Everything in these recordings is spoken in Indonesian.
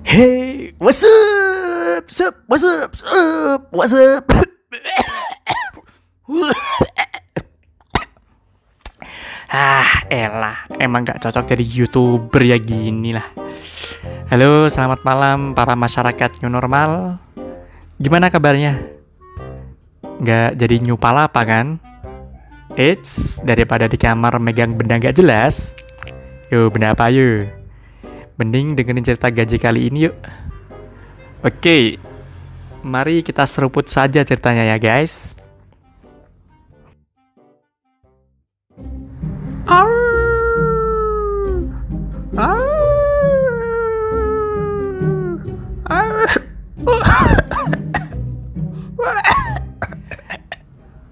Hey, what's up? What's up? What's up? What's up? ah, elah, emang gak cocok jadi youtuber ya gini lah. Halo, selamat malam para masyarakat new normal. Gimana kabarnya? Gak jadi new palapa kan? Eits, daripada di kamar megang benda gak jelas. Yo, benda apa yuk? Mending dengerin cerita gaji kali ini yuk. Oke, mari kita seruput saja ceritanya ya guys.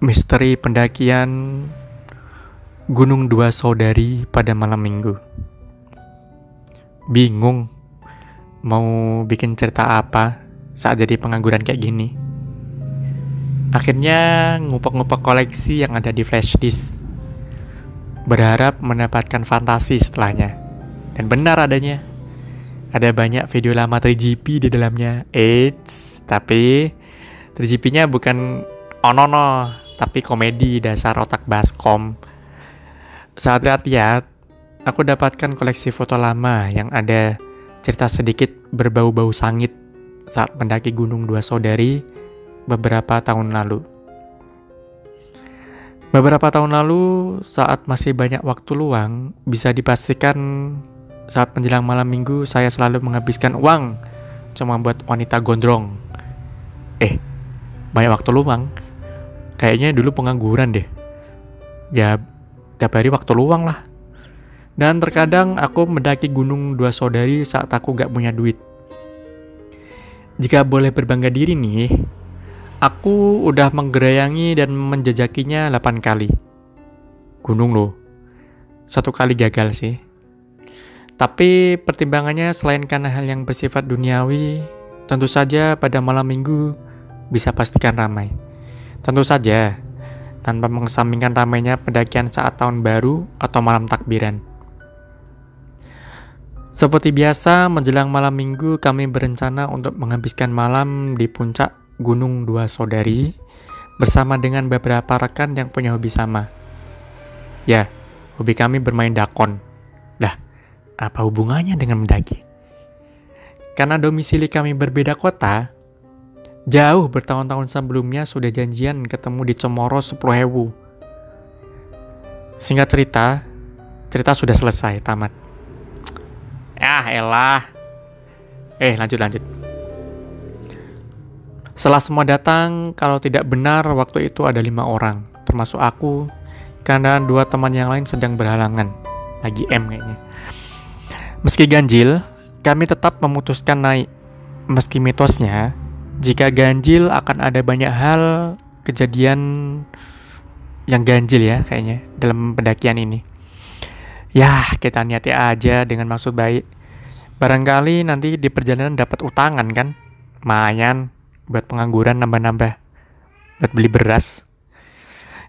Misteri pendakian Gunung Dua Saudari pada malam minggu. Bingung mau bikin cerita apa saat jadi pengangguran kayak gini. Akhirnya ngupek-ngupek koleksi yang ada di flash disk. Berharap mendapatkan fantasi setelahnya. Dan benar adanya. Ada banyak video lama 3GP di dalamnya. Eits, tapi 3GP-nya bukan onono, tapi komedi dasar otak baskom. Saat lihat-lihat, aku dapatkan koleksi foto lama yang ada cerita sedikit berbau-bau sangit saat mendaki Gunung Dua Saudari beberapa tahun lalu. Beberapa tahun lalu, saat masih banyak waktu luang, bisa dipastikan saat menjelang malam minggu saya selalu menghabiskan uang cuma buat wanita gondrong. Eh, banyak waktu luang. Kayaknya dulu pengangguran deh. Ya, tiap hari waktu luang lah. Dan terkadang aku mendaki gunung dua saudari saat aku gak punya duit. Jika boleh berbangga diri nih, aku udah menggerayangi dan menjajakinya 8 kali. Gunung loh. Satu kali gagal sih. Tapi pertimbangannya selain karena hal yang bersifat duniawi, tentu saja pada malam minggu bisa pastikan ramai. Tentu saja, tanpa mengesampingkan ramainya pendakian saat tahun baru atau malam takbiran. Seperti biasa, menjelang malam minggu kami berencana untuk menghabiskan malam di puncak Gunung Dua Saudari bersama dengan beberapa rekan yang punya hobi sama. Ya, hobi kami bermain dakon. Lah, apa hubungannya dengan mendaki? Karena domisili kami berbeda kota, jauh bertahun-tahun sebelumnya sudah janjian ketemu di Cemoro 10 hewu. Singkat cerita, cerita sudah selesai, tamat. Ya elah. Eh, lanjut lanjut. Setelah semua datang, kalau tidak benar waktu itu ada lima orang, termasuk aku, karena dua teman yang lain sedang berhalangan. Lagi M kayaknya. Meski ganjil, kami tetap memutuskan naik. Meski mitosnya, jika ganjil akan ada banyak hal kejadian yang ganjil ya kayaknya dalam pendakian ini. Ya, kita niati aja dengan maksud baik. Barangkali nanti di perjalanan dapat utangan kan? Mayan buat pengangguran nambah-nambah. Buat beli beras.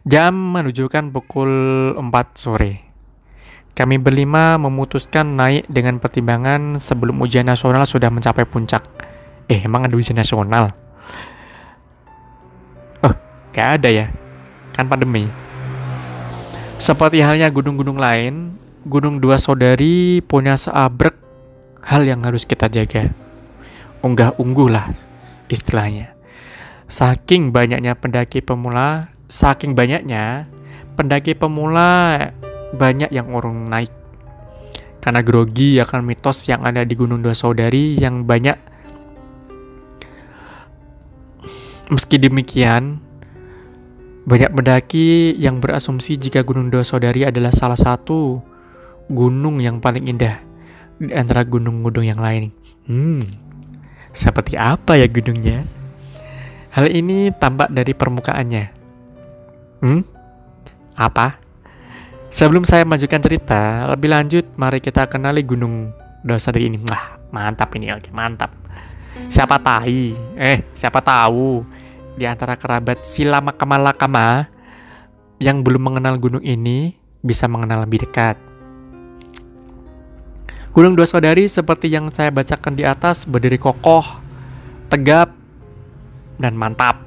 Jam menunjukkan pukul 4 sore. Kami berlima memutuskan naik dengan pertimbangan sebelum ujian nasional sudah mencapai puncak. Eh, emang ada ujian nasional? Oh, gak ada ya? Kan pandemi. Seperti halnya gunung-gunung lain, Gunung Dua Saudari punya seabrek hal yang harus kita jaga. Unggah-ungguh lah istilahnya. Saking banyaknya pendaki pemula, saking banyaknya pendaki pemula banyak yang urung naik. Karena grogi akan mitos yang ada di Gunung Dua Saudari yang banyak. Meski demikian, banyak pendaki yang berasumsi jika Gunung Dua Saudari adalah salah satu gunung yang paling indah di antara gunung-gunung yang lain. Hmm, seperti apa ya gunungnya? Hal ini tampak dari permukaannya. Hmm? Apa? Sebelum saya majukan cerita, lebih lanjut, mari kita kenali gunung dosa dari ini. Wah, mantap ini, oke, mantap. Siapa tahu, eh, siapa tahu di antara kerabat Silama Kamalakama yang belum mengenal gunung ini bisa mengenal lebih dekat. Gunung Dua Saudari seperti yang saya bacakan di atas berdiri kokoh, tegap, dan mantap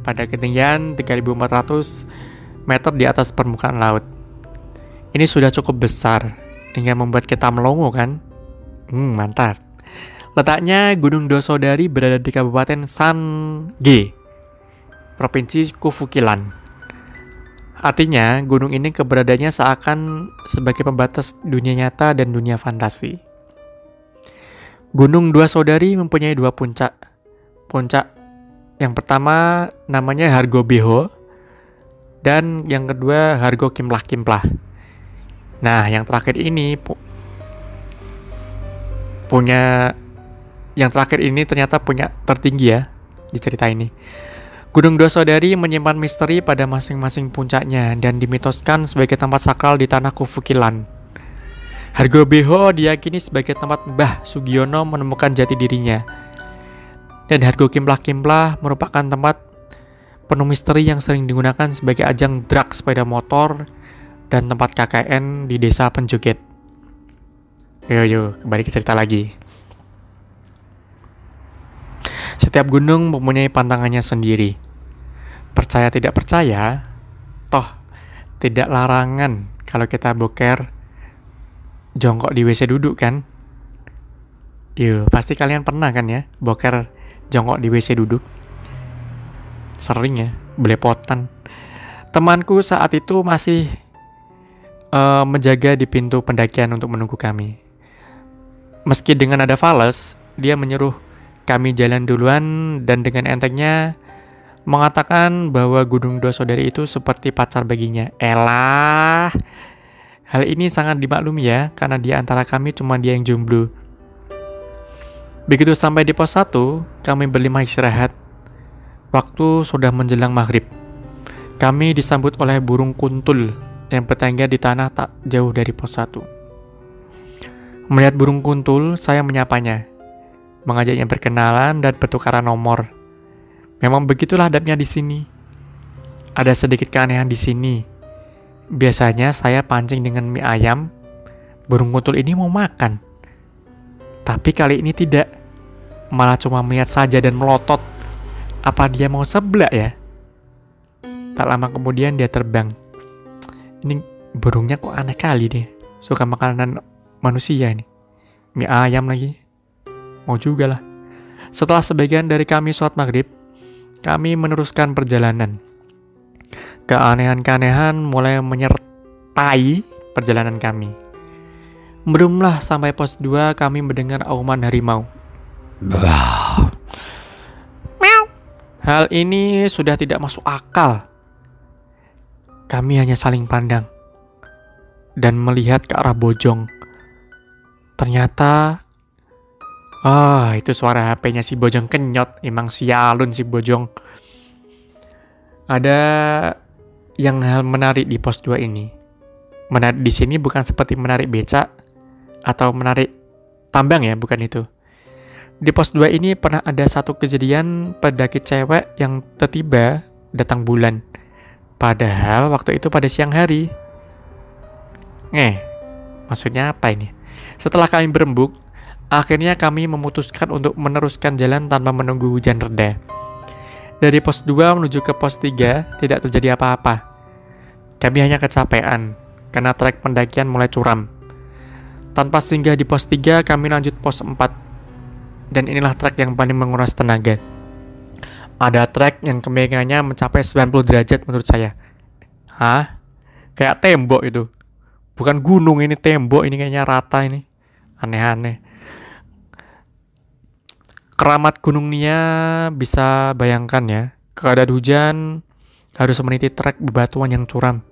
pada ketinggian 3400 meter di atas permukaan laut. Ini sudah cukup besar hingga membuat kita melongo kan? Hmm, mantap. Letaknya Gunung Dua Saudari berada di Kabupaten Sange, Provinsi Kufukilan. Artinya, gunung ini keberadaannya seakan sebagai pembatas dunia nyata dan dunia fantasi. Gunung Dua Saudari mempunyai dua puncak. Puncak yang pertama namanya Hargo Beho dan yang kedua Hargo Kimplah Kimplah. Nah, yang terakhir ini pu punya yang terakhir ini ternyata punya tertinggi ya di cerita ini. Gunung Dua Saudari menyimpan misteri pada masing-masing puncaknya dan dimitoskan sebagai tempat sakral di tanah Kufukilan. Hargo Beho diyakini sebagai tempat Mbah Sugiono menemukan jati dirinya. Dan Hargo Kimplah Kimplah merupakan tempat penuh misteri yang sering digunakan sebagai ajang drag sepeda motor dan tempat KKN di desa penjoget. Yo yo, kembali ke cerita lagi. Setiap gunung mempunyai pantangannya sendiri. Percaya tidak percaya, toh tidak larangan kalau kita boker jongkok di WC duduk kan? Yuk, pasti kalian pernah kan ya boker jongkok di WC duduk? Sering ya, belepotan. Temanku saat itu masih uh, menjaga di pintu pendakian untuk menunggu kami. Meski dengan ada fales, dia menyuruh kami jalan duluan dan dengan entengnya mengatakan bahwa Gunung Dua Saudari itu seperti pacar baginya. Elah. Hal ini sangat dimaklumi ya, karena di antara kami cuma dia yang jomblo. Begitu sampai di pos 1, kami berlima istirahat. Waktu sudah menjelang maghrib. Kami disambut oleh burung kuntul yang bertengger di tanah tak jauh dari pos 1. Melihat burung kuntul, saya menyapanya mengajaknya berkenalan dan pertukaran nomor. Memang begitulah adabnya di sini. Ada sedikit keanehan di sini. Biasanya saya pancing dengan mie ayam, burung kutul ini mau makan. Tapi kali ini tidak. Malah cuma melihat saja dan melotot. Apa dia mau sebelah ya? Tak lama kemudian dia terbang. Ini burungnya kok aneh kali deh. Suka makanan manusia ini. Mie ayam lagi mau juga lah. Setelah sebagian dari kami sholat maghrib, kami meneruskan perjalanan. Keanehan-keanehan mulai menyertai perjalanan kami. Belumlah sampai pos 2 kami mendengar auman harimau. Hal ini sudah tidak masuk akal. Kami hanya saling pandang dan melihat ke arah bojong. Ternyata Ah, itu suara HP-nya si Bojong kenyot. Emang sialun si Bojong. Ada yang hal menarik di pos 2 ini. Menarik di sini bukan seperti menarik beca atau menarik tambang ya, bukan itu. Di pos 2 ini pernah ada satu kejadian pedaki cewek yang tiba-tiba datang bulan. Padahal waktu itu pada siang hari. Eh, maksudnya apa ini? Setelah kami berembuk, Akhirnya kami memutuskan untuk meneruskan jalan tanpa menunggu hujan reda. Dari pos 2 menuju ke pos 3 tidak terjadi apa-apa. Kami hanya kecapean karena trek pendakian mulai curam. Tanpa singgah di pos 3, kami lanjut pos 4. Dan inilah trek yang paling menguras tenaga. Ada trek yang kemiringannya mencapai 90 derajat menurut saya. Hah? Kayak tembok itu. Bukan gunung ini tembok, ini kayaknya rata ini. Aneh-aneh keramat gunung Nia bisa bayangkan ya, keadaan hujan harus meniti trek bebatuan yang curam.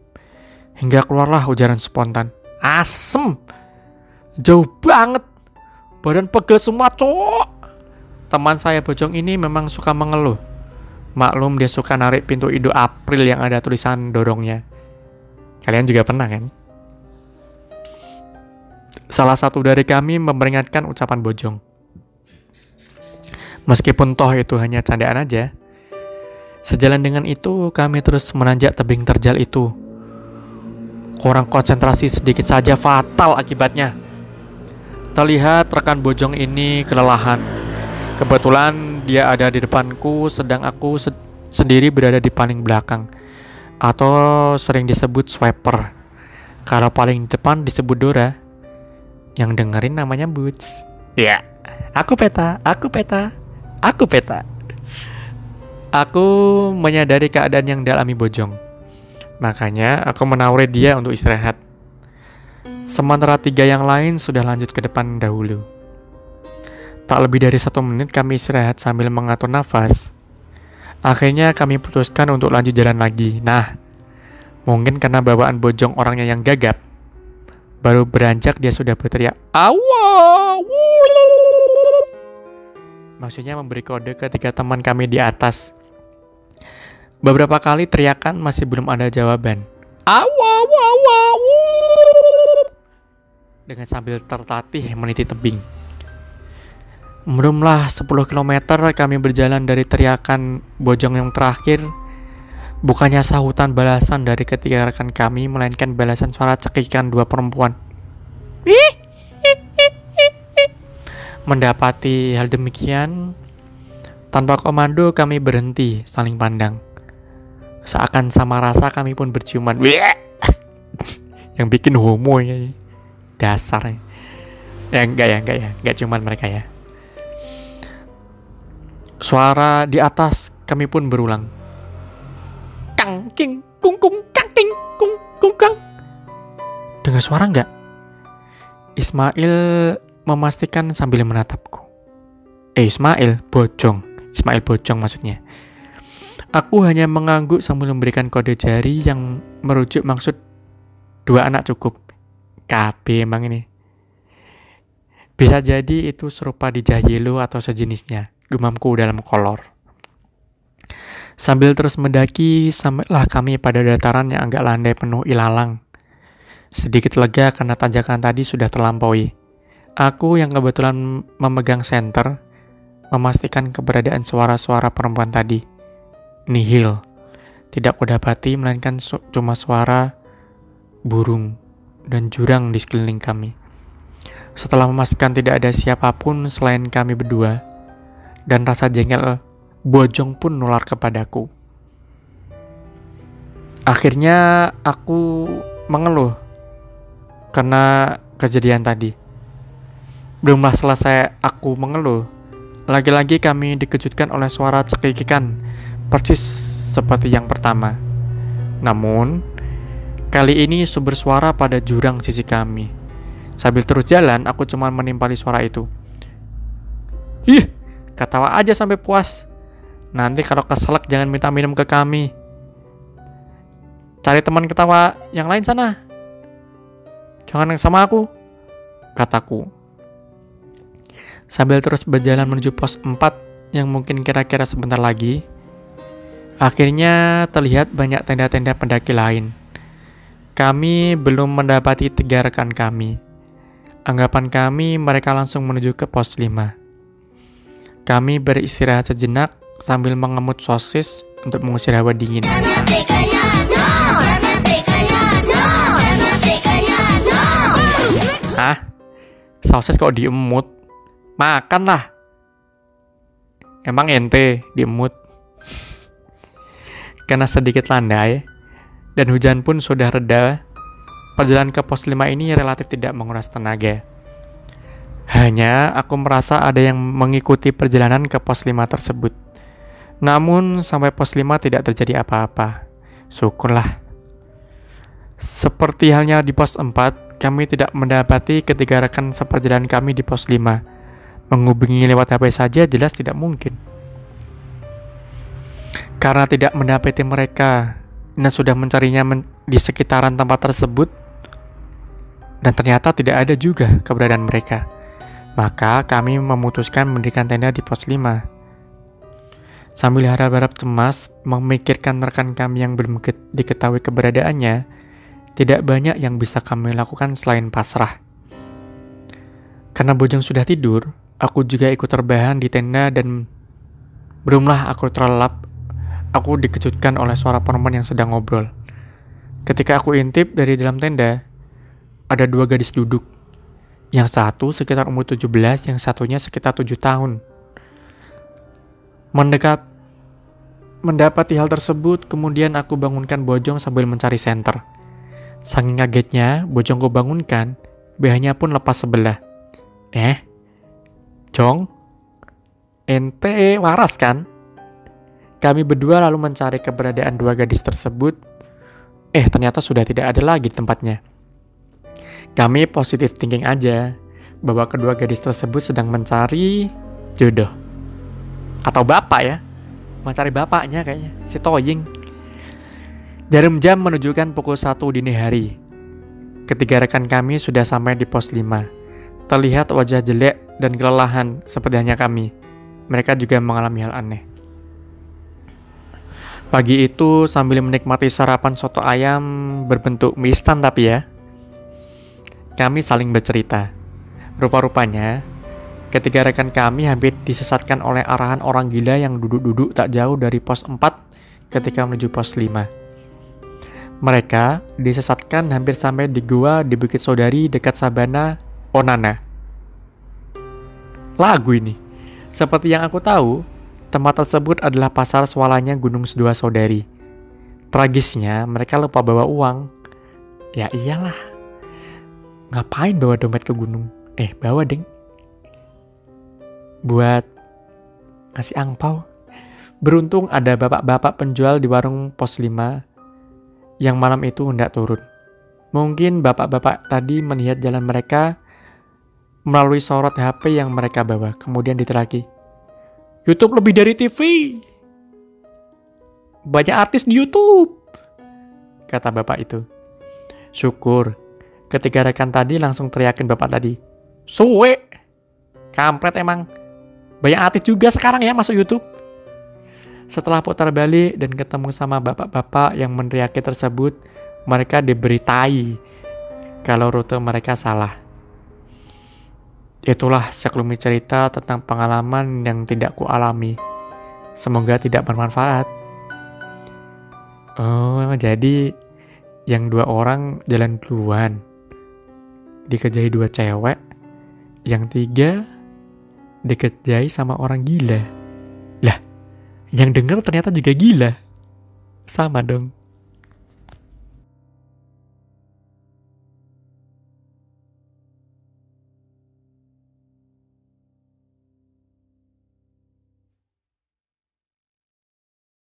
Hingga keluarlah ujaran spontan. Asem! Jauh banget! Badan pegel semua, cowok! Teman saya bojong ini memang suka mengeluh. Maklum dia suka narik pintu Indo April yang ada tulisan dorongnya. Kalian juga pernah kan? Salah satu dari kami memperingatkan ucapan bojong. Meskipun toh itu hanya candaan aja. Sejalan dengan itu, kami terus menanjak tebing terjal itu. Kurang konsentrasi sedikit saja fatal akibatnya. Terlihat rekan bojong ini kelelahan. Kebetulan dia ada di depanku, sedang aku se sendiri berada di paling belakang, atau sering disebut swiper. Kalau paling depan disebut Dora, yang dengerin namanya Boots. Ya, aku peta, aku peta, aku peta. Aku menyadari keadaan yang dialami Bojong. Makanya aku menawari dia untuk istirahat. Sementara tiga yang lain sudah lanjut ke depan dahulu. Tak lebih dari satu menit kami istirahat sambil mengatur nafas. Akhirnya kami putuskan untuk lanjut jalan lagi. Nah, mungkin karena bawaan Bojong orangnya yang gagap. Baru beranjak dia sudah berteriak, Awa! Maksudnya memberi kode ketika teman kami di atas. Beberapa kali teriakan masih belum ada jawaban. Awa, awa, awa, Dengan sambil tertatih meniti tebing. Belumlah 10 km kami berjalan dari teriakan bojong yang terakhir. Bukannya sahutan balasan dari ketiga rekan kami, melainkan balasan suara cekikan dua perempuan. Mendapati hal demikian, tanpa komando kami berhenti saling pandang. Seakan sama rasa kami pun berciuman. yang bikin homo ya. Dasar. Ya enggak ya, enggak ya. Enggak cuman mereka ya. Suara di atas kami pun berulang. Kang king kung kung kang ting kung kung kang. Dengar suara enggak? Ismail memastikan sambil menatapku. Eh Ismail, bojong. Ismail bojong maksudnya. Aku hanya mengangguk sambil memberikan kode jari yang merujuk maksud dua anak cukup. KB emang ini. Bisa jadi itu serupa di Jahilo atau sejenisnya, gumamku dalam kolor. Sambil terus mendaki, sampailah kami pada dataran yang agak landai penuh ilalang. Sedikit lega karena tanjakan tadi sudah terlampaui. Aku yang kebetulan memegang senter, memastikan keberadaan suara-suara perempuan tadi nihil. Tidak kudapati melainkan su cuma suara burung dan jurang di sekeliling kami. Setelah memastikan tidak ada siapa pun selain kami berdua, dan rasa jengkel bojong pun nular kepadaku. Akhirnya aku mengeluh karena kejadian tadi. Belumlah selesai aku mengeluh, lagi-lagi kami dikejutkan oleh suara cekikikan persis seperti yang pertama. Namun, kali ini sumber suara pada jurang sisi kami. Sambil terus jalan, aku cuma menimpali suara itu. Ih, ketawa aja sampai puas. Nanti kalau keselak jangan minta minum ke kami. Cari teman ketawa yang lain sana. Jangan yang sama aku, kataku. Sambil terus berjalan menuju pos 4 yang mungkin kira-kira sebentar lagi, Akhirnya terlihat banyak tenda-tenda pendaki lain. Kami belum mendapati tiga rekan kami. Anggapan kami mereka langsung menuju ke pos 5. Kami beristirahat sejenak sambil mengemut sosis untuk mengusir hawa dingin. Hah? Sosis kok diemut? Makanlah. Emang ente diemut? Karena sedikit landai dan hujan pun sudah reda, perjalanan ke pos 5 ini relatif tidak menguras tenaga. Hanya aku merasa ada yang mengikuti perjalanan ke pos 5 tersebut. Namun sampai pos 5 tidak terjadi apa-apa. Syukurlah. Seperti halnya di pos 4, kami tidak mendapati ketiga rekan seperjalanan kami di pos 5. Menghubungi lewat HP saja jelas tidak mungkin. Karena tidak mendapati mereka dan sudah mencarinya men di sekitaran tempat tersebut, dan ternyata tidak ada juga keberadaan mereka. Maka kami memutuskan mendirikan tenda di pos 5. Sambil harap-harap cemas memikirkan rekan kami yang belum diketahui keberadaannya, tidak banyak yang bisa kami lakukan selain pasrah. Karena Bojong sudah tidur, aku juga ikut terbahan di tenda dan belumlah aku terlelap aku dikejutkan oleh suara perempuan yang sedang ngobrol. Ketika aku intip dari dalam tenda, ada dua gadis duduk. Yang satu sekitar umur 17, yang satunya sekitar 7 tahun. Mendekat Mendapati hal tersebut, kemudian aku bangunkan Bojong sambil mencari senter. Saking kagetnya, Bojong ku bangunkan, BH-nya pun lepas sebelah. Eh, Jong, ente waras kan? Kami berdua lalu mencari keberadaan dua gadis tersebut. Eh, ternyata sudah tidak ada lagi tempatnya. Kami positif thinking aja bahwa kedua gadis tersebut sedang mencari jodoh. Atau bapak ya mencari bapaknya kayaknya, si Toying. Jarum jam menunjukkan pukul 1 dini hari. Ketiga rekan kami sudah sampai di pos 5. Terlihat wajah jelek dan kelelahan seperti hanya kami. Mereka juga mengalami hal aneh. Pagi itu sambil menikmati sarapan soto ayam berbentuk mie instan tapi ya. Kami saling bercerita. Rupa-rupanya Ketiga rekan kami hampir disesatkan oleh arahan orang gila yang duduk-duduk tak jauh dari pos 4 ketika menuju pos 5. Mereka disesatkan hampir sampai di gua di Bukit Saudari dekat Sabana, Onana. Lagu ini. Seperti yang aku tahu, tempat tersebut adalah pasar swalanya Gunung Sedua Saudari. Tragisnya, mereka lupa bawa uang. Ya iyalah. Ngapain bawa dompet ke gunung? Eh, bawa deng buat ngasih angpau. Beruntung ada bapak-bapak penjual di warung pos 5 yang malam itu hendak turun. Mungkin bapak-bapak tadi melihat jalan mereka melalui sorot HP yang mereka bawa, kemudian diteraki. YouTube lebih dari TV. Banyak artis di YouTube, kata bapak itu. Syukur, ketiga rekan tadi langsung teriakin bapak tadi. Suwe, kampret emang. Banyak artis juga sekarang ya masuk YouTube. Setelah putar balik dan ketemu sama bapak-bapak yang meneriaki tersebut, mereka diberitai kalau rute mereka salah. Itulah sekelumit cerita tentang pengalaman yang tidak kualami. Semoga tidak bermanfaat. Oh, jadi yang dua orang jalan duluan. Dikejahi dua cewek. Yang tiga deket Jai sama orang gila. Lah, yang denger ternyata juga gila. Sama dong.